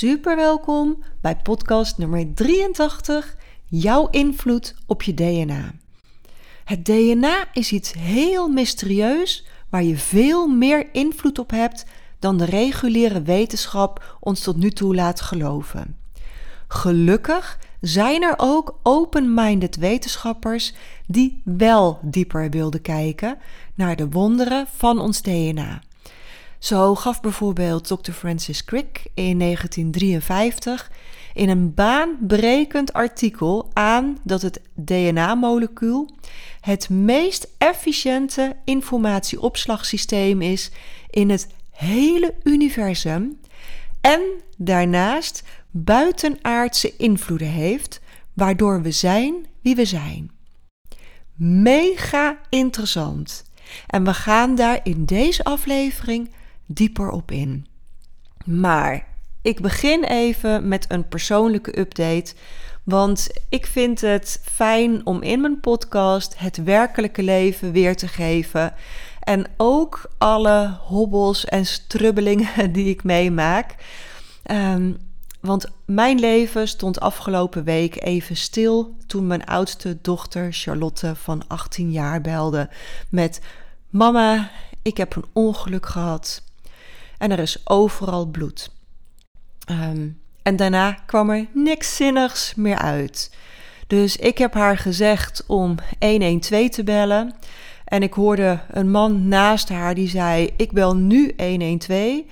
Super welkom bij podcast nummer 83, jouw invloed op je DNA. Het DNA is iets heel mysterieus waar je veel meer invloed op hebt dan de reguliere wetenschap ons tot nu toe laat geloven. Gelukkig zijn er ook open-minded wetenschappers die wel dieper wilden kijken naar de wonderen van ons DNA. Zo gaf bijvoorbeeld Dr. Francis Crick in 1953 in een baanbrekend artikel aan dat het DNA-molecuul het meest efficiënte informatieopslagsysteem is in het hele universum en daarnaast buitenaardse invloeden heeft, waardoor we zijn wie we zijn. Mega interessant. En we gaan daar in deze aflevering dieper op in. Maar ik begin even met een persoonlijke update. Want ik vind het fijn om in mijn podcast het werkelijke leven weer te geven. En ook alle hobbels en strubbelingen die ik meemaak. Um, want mijn leven stond afgelopen week even stil toen mijn oudste dochter Charlotte van 18 jaar belde met: Mama, ik heb een ongeluk gehad en er is overal bloed. Ehm, en daarna kwam er niks zinnigs meer uit. Dus ik heb haar gezegd om 112 te bellen. En ik hoorde een man naast haar die zei: Ik bel nu 112.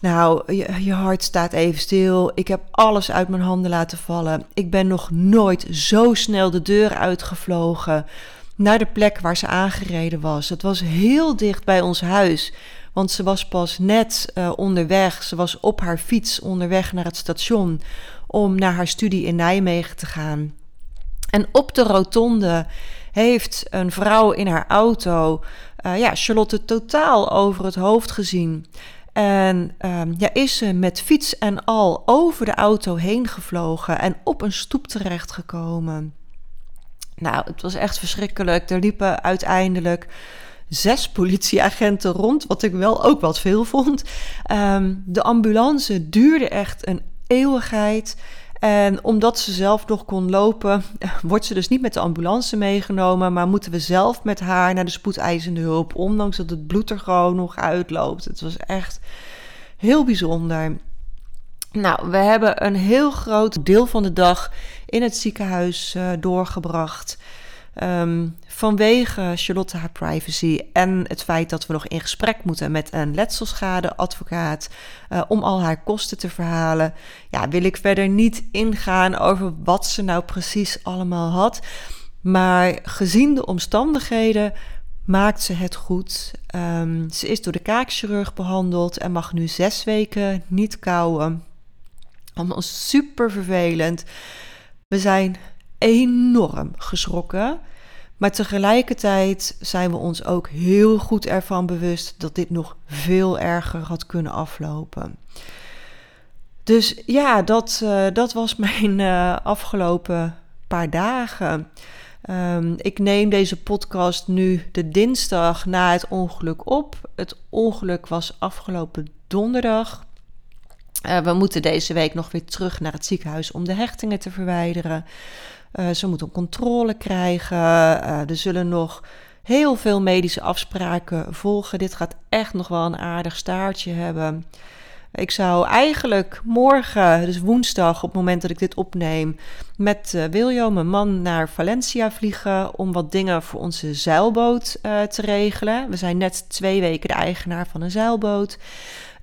Nou, je, je, hart staat even stil. Ik heb alles uit mijn handen laten vallen. Ik ben nog nooit zo snel de deur uitgevlogen naar de plek waar ze aangereden was. Het was heel dicht bij ons huis, want ze was pas net uh, onderweg. Ze was op haar fiets onderweg naar het station om naar haar studie in Nijmegen te gaan. En op de rotonde heeft een vrouw in haar auto uh, ja, Charlotte totaal over het hoofd gezien. En um, ja, is ze met fiets en al over de auto heen gevlogen en op een stoep terechtgekomen. Nou, het was echt verschrikkelijk. Er liepen uiteindelijk zes politieagenten rond, wat ik wel ook wat veel vond. Um, de ambulance duurde echt een eeuwigheid. En omdat ze zelf nog kon lopen, wordt ze dus niet met de ambulance meegenomen, maar moeten we zelf met haar naar de spoedeisende hulp, ondanks dat het bloed er gewoon nog uitloopt. Het was echt heel bijzonder. Nou, we hebben een heel groot deel van de dag in het ziekenhuis uh, doorgebracht. Um, vanwege Charlotte haar privacy en het feit dat we nog in gesprek moeten met een letselschadeadvocaat uh, om al haar kosten te verhalen, ja, wil ik verder niet ingaan over wat ze nou precies allemaal had. Maar gezien de omstandigheden maakt ze het goed. Um, ze is door de kaakchirurg behandeld en mag nu zes weken niet kauwen. Allemaal super vervelend. We zijn enorm geschrokken. Maar tegelijkertijd zijn we ons ook heel goed ervan bewust dat dit nog veel erger had kunnen aflopen. Dus ja, dat, uh, dat was mijn uh, afgelopen paar dagen. Um, ik neem deze podcast nu de dinsdag na het ongeluk op. Het ongeluk was afgelopen donderdag. Uh, we moeten deze week nog weer terug naar het ziekenhuis om de hechtingen te verwijderen. Uh, ze moeten controle krijgen. Uh, er zullen nog heel veel medische afspraken volgen. Dit gaat echt nog wel een aardig staartje hebben. Ik zou eigenlijk morgen, dus woensdag, op het moment dat ik dit opneem, met Wiljo, mijn man, naar Valencia vliegen om wat dingen voor onze zeilboot te regelen. We zijn net twee weken de eigenaar van een zeilboot.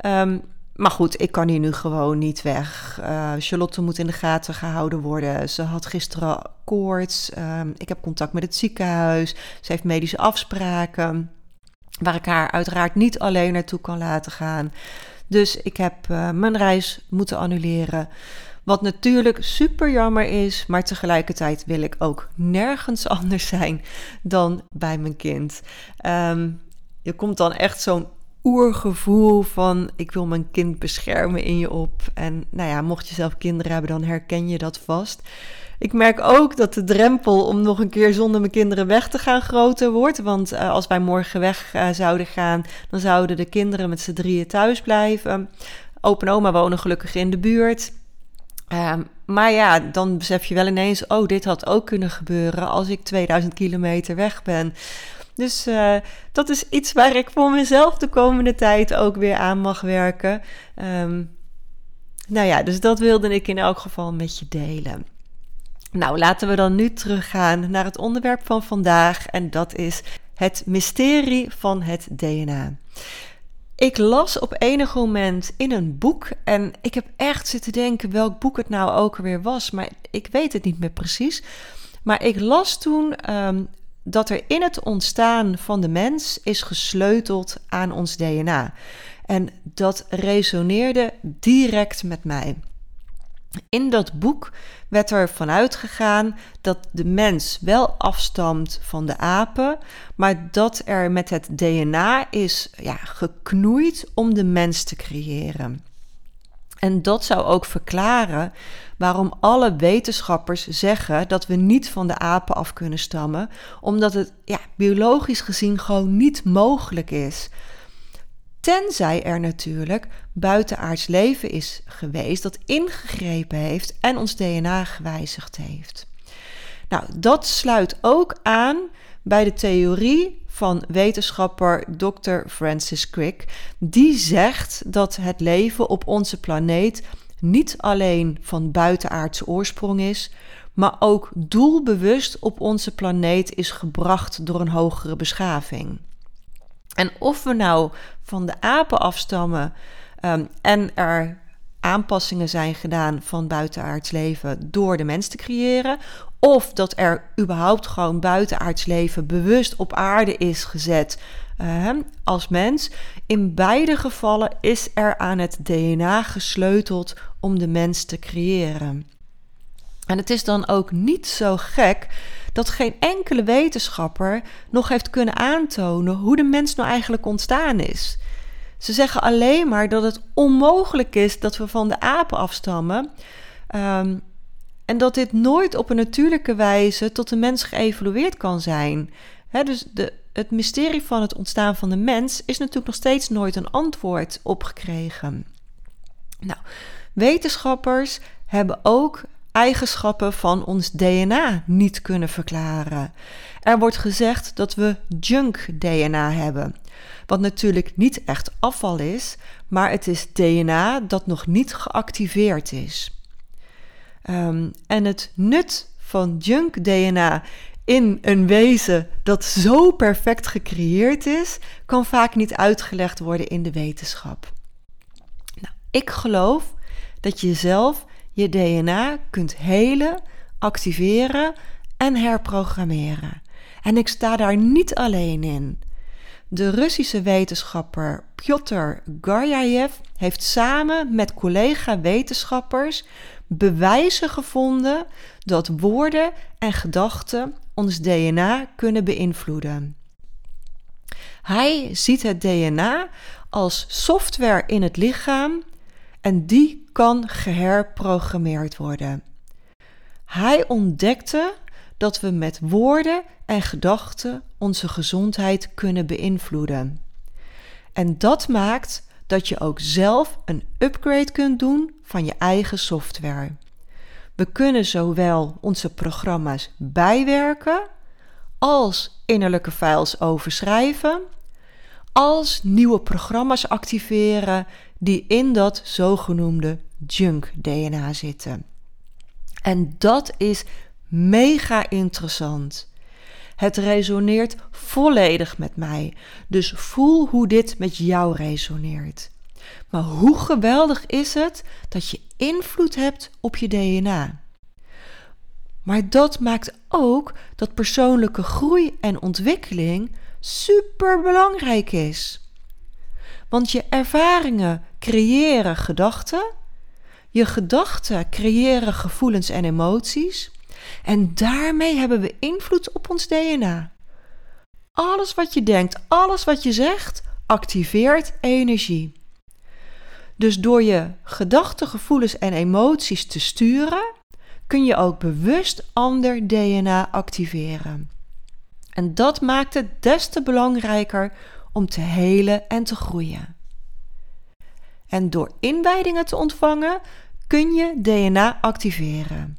Um, maar goed, ik kan hier nu gewoon niet weg. Uh, Charlotte moet in de gaten gehouden worden. Ze had gisteren koorts. Um, ik heb contact met het ziekenhuis. Ze heeft medische afspraken. waar ik haar uiteraard niet alleen naartoe kan laten gaan. Dus ik heb uh, mijn reis moeten annuleren. Wat natuurlijk super jammer is, maar tegelijkertijd wil ik ook nergens anders zijn dan bij mijn kind. Um, je komt dan echt zo'n oergevoel van ik wil mijn kind beschermen in je op. En nou ja, mocht je zelf kinderen hebben, dan herken je dat vast. Ik merk ook dat de drempel om nog een keer zonder mijn kinderen weg te gaan groter wordt. Want uh, als wij morgen weg uh, zouden gaan, dan zouden de kinderen met z'n drieën thuis blijven. Open oma wonen gelukkig in de buurt. Uh, maar ja, dan besef je wel ineens, oh, dit had ook kunnen gebeuren als ik 2000 kilometer weg ben. Dus uh, dat is iets waar ik voor mezelf de komende tijd ook weer aan mag werken. Um, nou ja, dus dat wilde ik in elk geval met je delen. Nou, laten we dan nu teruggaan naar het onderwerp van vandaag en dat is het mysterie van het DNA. Ik las op enig moment in een boek en ik heb echt zitten denken welk boek het nou ook weer was, maar ik weet het niet meer precies. Maar ik las toen um, dat er in het ontstaan van de mens is gesleuteld aan ons DNA. En dat resoneerde direct met mij. In dat boek werd er vanuit gegaan dat de mens wel afstamt van de apen, maar dat er met het DNA is ja, geknoeid om de mens te creëren. En dat zou ook verklaren waarom alle wetenschappers zeggen dat we niet van de apen af kunnen stammen, omdat het ja, biologisch gezien gewoon niet mogelijk is. Tenzij er natuurlijk buitenaards leven is geweest dat ingegrepen heeft en ons DNA gewijzigd heeft. Nou, dat sluit ook aan bij de theorie van wetenschapper Dr. Francis Crick. Die zegt dat het leven op onze planeet niet alleen van buitenaardse oorsprong is, maar ook doelbewust op onze planeet is gebracht door een hogere beschaving. En of we nou van de apen afstammen um, en er aanpassingen zijn gedaan van buitenaards leven door de mens te creëren, of dat er überhaupt gewoon buitenaards leven bewust op aarde is gezet uh, als mens. In beide gevallen is er aan het DNA gesleuteld om de mens te creëren. En het is dan ook niet zo gek dat geen enkele wetenschapper nog heeft kunnen aantonen hoe de mens nou eigenlijk ontstaan is. Ze zeggen alleen maar dat het onmogelijk is dat we van de apen afstammen. Um, en dat dit nooit op een natuurlijke wijze tot de mens geëvolueerd kan zijn. dus de, het mysterie van het ontstaan van de mens is natuurlijk nog steeds nooit een antwoord op gekregen. Nou, wetenschappers hebben ook eigenschappen van ons DNA niet kunnen verklaren. Er wordt gezegd dat we junk DNA hebben. Wat natuurlijk niet echt afval is, maar het is DNA dat nog niet geactiveerd is. Um, en het nut van junk DNA in een wezen dat zo perfect gecreëerd is, kan vaak niet uitgelegd worden in de wetenschap. Nou, ik geloof dat je zelf je DNA kunt helen, activeren en herprogrammeren. En ik sta daar niet alleen in. De Russische wetenschapper Pyotr Garjayev heeft samen met collega-wetenschappers bewijzen gevonden dat woorden en gedachten ons DNA kunnen beïnvloeden. Hij ziet het DNA als software in het lichaam en die kan geherprogrammeerd worden. Hij ontdekte dat we met woorden en gedachten onze gezondheid kunnen beïnvloeden. En dat maakt dat je ook zelf een upgrade kunt doen van je eigen software. We kunnen zowel onze programma's bijwerken als innerlijke files overschrijven, als nieuwe programma's activeren die in dat zogenoemde junk DNA zitten. En dat is mega interessant. Het resoneert volledig met mij. Dus voel hoe dit met jou resoneert. Maar hoe geweldig is het dat je invloed hebt op je DNA? Maar dat maakt ook dat persoonlijke groei en ontwikkeling super belangrijk is. Want je ervaringen creëren gedachten, je gedachten creëren gevoelens en emoties en daarmee hebben we invloed op ons DNA. Alles wat je denkt, alles wat je zegt, activeert energie. Dus door je gedachten, gevoelens en emoties te sturen, kun je ook bewust ander DNA activeren. En dat maakt het des te belangrijker om te helen en te groeien. En door inwijdingen te ontvangen kun je DNA activeren.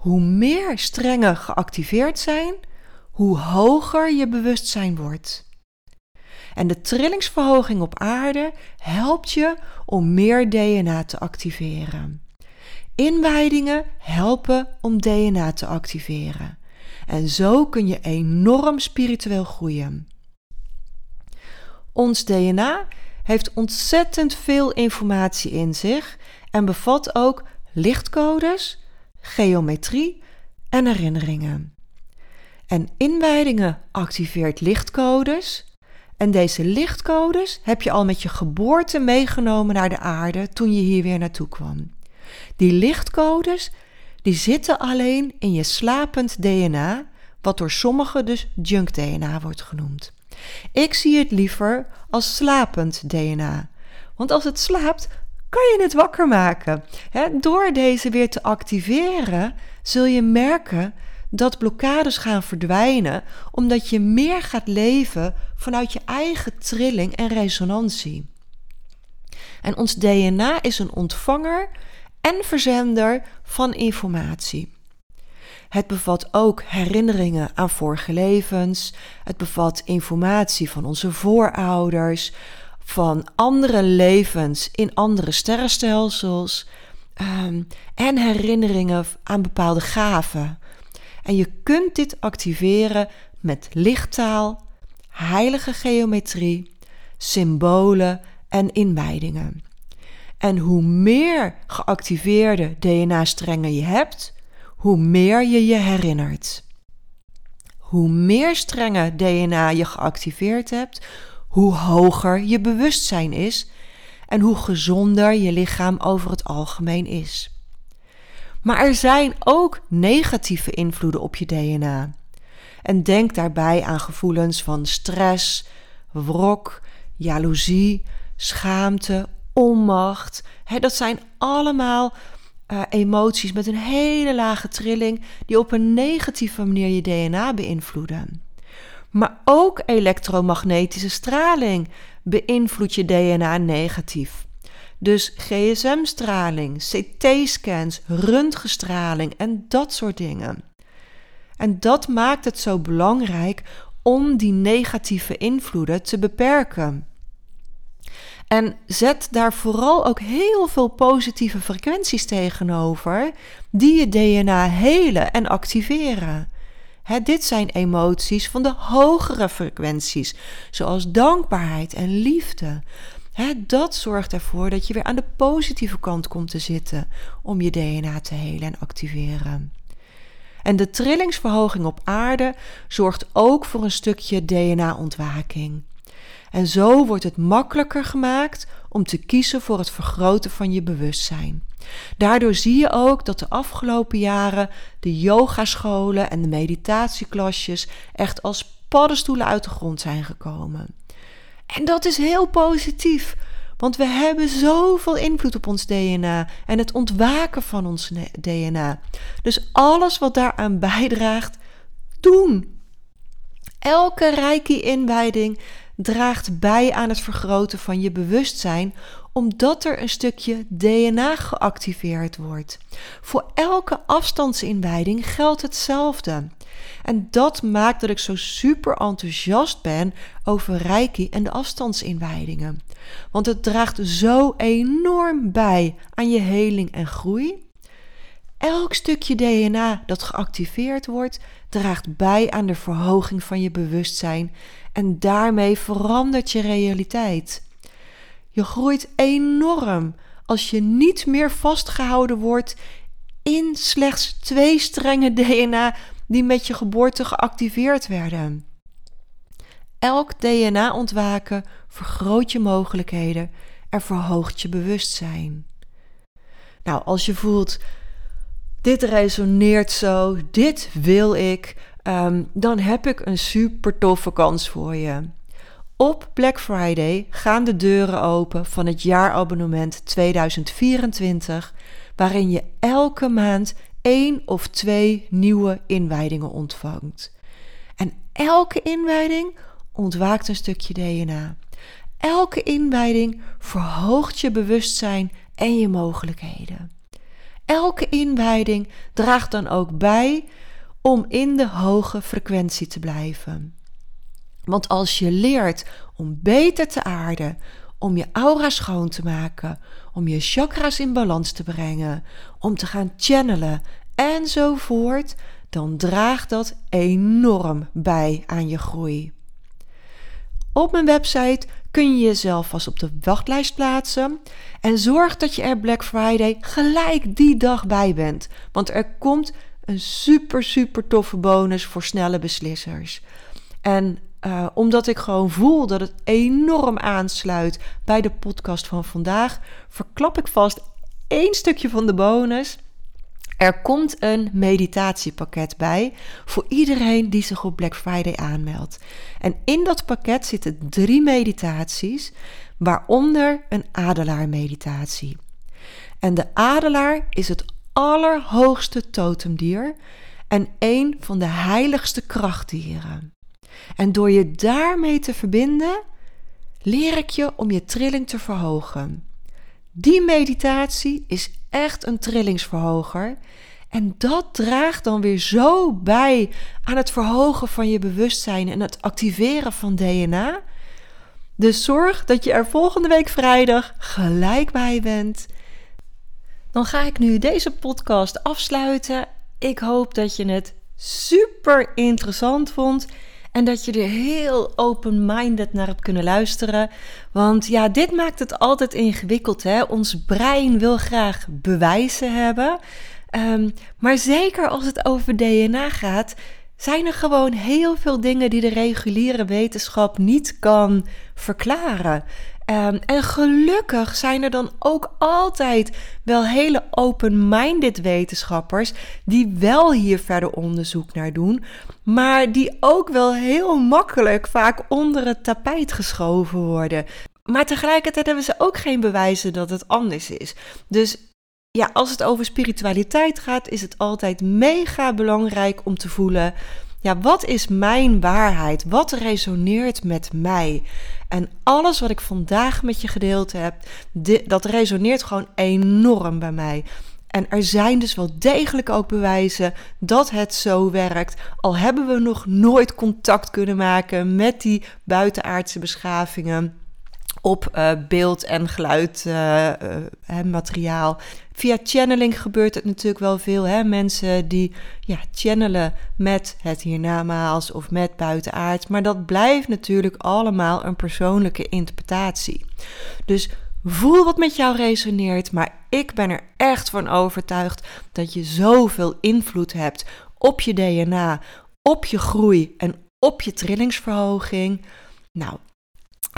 Hoe meer strengen geactiveerd zijn, hoe hoger je bewustzijn wordt. En de trillingsverhoging op aarde helpt je om meer DNA te activeren. Inwijdingen helpen om DNA te activeren. En zo kun je enorm spiritueel groeien. Ons DNA heeft ontzettend veel informatie in zich en bevat ook lichtcodes, geometrie en herinneringen. En inwijdingen activeert lichtcodes. En deze lichtcodes heb je al met je geboorte meegenomen naar de aarde toen je hier weer naartoe kwam. Die lichtcodes die zitten alleen in je slapend DNA, wat door sommigen dus junk DNA wordt genoemd. Ik zie het liever als slapend DNA. Want als het slaapt, kan je het wakker maken. door deze weer te activeren, zul je merken dat blokkades gaan verdwijnen, omdat je meer gaat leven vanuit je eigen trilling en resonantie. En ons DNA is een ontvanger en verzender van informatie. Het bevat ook herinneringen aan vorige levens. Het bevat informatie van onze voorouders, van andere levens in andere sterrenstelsels um, en herinneringen aan bepaalde gaven. En je kunt dit activeren met lichttaal, heilige geometrie, symbolen en inwijdingen. En hoe meer geactiveerde DNA-strengen je hebt, hoe meer je je herinnert. Hoe meer strengen DNA je geactiveerd hebt, hoe hoger je bewustzijn is en hoe gezonder je lichaam over het algemeen is. Maar er zijn ook negatieve invloeden op je DNA. En denk daarbij aan gevoelens van stress, wrok, jaloezie, schaamte, onmacht. dat zijn allemaal uh, emoties met een hele lage trilling die op een negatieve manier je DNA beïnvloeden. Maar ook elektromagnetische straling beïnvloedt je DNA negatief. Dus gsm-straling, CT-scans, röntgenstraling en dat soort dingen. En dat maakt het zo belangrijk om die negatieve invloeden te beperken. En zet daar vooral ook heel veel positieve frequenties tegenover, die je DNA helen en activeren. Dit zijn emoties van de hogere frequenties, zoals dankbaarheid en liefde. dat zorgt ervoor dat je weer aan de positieve kant komt te zitten om je DNA te helen en activeren. En de trillingsverhoging op aarde zorgt ook voor een stukje DNA-ontwaking. En zo wordt het makkelijker gemaakt om te kiezen voor het vergroten van je bewustzijn. Daardoor zie je ook dat de afgelopen jaren de yogascholen en de meditatieklasjes echt als paddenstoelen uit de grond zijn gekomen. En dat is heel positief, want we hebben zoveel invloed op ons DNA en het ontwaken van ons DNA. Dus alles wat daaraan bijdraagt, doen. Elke reiki-inwijding draagt bij aan het vergroten van je bewustzijn, omdat er een stukje DNA geactiveerd wordt. Voor elke afstandsinwijding geldt hetzelfde. En dat maakt dat ik zo super enthousiast ben over Reiki en de afstandsinwijdingen. Want het draagt zo enorm bij aan je heling en groei. Elk stukje DNA dat geactiveerd wordt, draagt bij aan de verhoging van je bewustzijn en daarmee verandert je realiteit. Je groeit enorm als je niet meer vastgehouden wordt in slechts twee strenge DNA die met je geboorte geactiveerd werden. elk DNA-ontwaken vergroot je mogelijkheden en verhoogt je bewustzijn. Nou, als je voelt, dit resoneert zo, dit wil ik, um, dan heb ik een super toffe kans voor je. Op Black Friday gaan de deuren open van het jaarabonnement 2024, waarin je elke maand één of twee nieuwe inwijdingen ontvangt. En elke inwijding ontwaakt een stukje DNA. Elke inwijding verhoogt je bewustzijn en je mogelijkheden. Elke inwijding draagt dan ook bij om in de hoge frequentie te blijven. Want als je leert om beter te aarden, om je aura schoon te maken, om je chakra's in balans te brengen, om te gaan channelen enzovoort, dan draagt dat enorm bij aan je groei. Op mijn website kun je jezelf vast op de wachtlijst plaatsen en zorg dat je er Black Friday gelijk die dag bij bent, want er komt een super super toffe bonus voor snelle beslissers. En uh, omdat ik gewoon voel dat het enorm aansluit bij de podcast van vandaag, verklap ik vast één stukje van de bonus. Er komt een meditatiepakket bij voor iedereen die zich op Black Friday aanmeldt. En in dat pakket zitten drie meditaties, waaronder een adelaarmeditatie. En de adelaar is het allerhoogste totemdier en een van de heiligste krachtdieren. En door je daarmee te verbinden, leer ik je om je trilling te verhogen. Die meditatie is echt een trillingsverhoger. En dat draagt dan weer zo bij aan het verhogen van je bewustzijn en het activeren van DNA. Dus zorg dat je er volgende week vrijdag gelijk bij bent. Dan ga ik nu deze podcast afsluiten. Ik hoop dat je het super interessant vond. En dat je er heel open-minded naar hebt kunnen luisteren. Want ja, dit maakt het altijd ingewikkeld. Hè? Ons brein wil graag bewijzen hebben. Um, maar zeker als het over DNA gaat, zijn er gewoon heel veel dingen die de reguliere wetenschap niet kan verklaren. Um, en gelukkig zijn er dan ook altijd wel hele open-minded wetenschappers die wel hier verder onderzoek naar doen, maar die ook wel heel makkelijk vaak onder het tapijt geschoven worden. Maar tegelijkertijd hebben ze ook geen bewijzen dat het anders is. Dus ja, als het over spiritualiteit gaat, is het altijd mega belangrijk om te voelen ja, wat is mijn waarheid? Wat resoneert met mij? En alles wat ik vandaag met je gedeeld heb, dat resoneert gewoon enorm bij mij. En er zijn dus wel degelijk ook bewijzen dat het zo werkt. Al hebben we nog nooit contact kunnen maken met die buitenaardse beschavingen op uh, beeld en geluid uh, materiaal. Via channeling gebeurt het natuurlijk wel veel. Hè? Mensen die ja, channelen met het hiernamaals of met buitenaard. Maar dat blijft natuurlijk allemaal een persoonlijke interpretatie. Dus voel wat met jou resoneert. Maar ik ben er echt van overtuigd dat je zoveel invloed hebt op je DNA, op je groei en op je trillingsverhoging. Nou,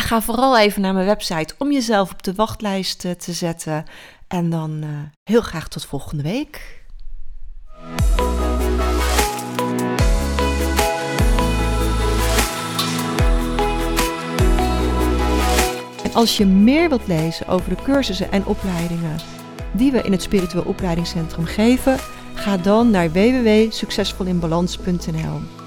Ga vooral even naar mijn website om jezelf op de wachtlijst eh, te zetten. En dan uh, heel graag tot volgende week. En als je meer wilt lezen over de cursussen en opleidingen die we in het Spiritueel Opleidingscentrum geven, ga dan naar www.succesvolinbalans.nl.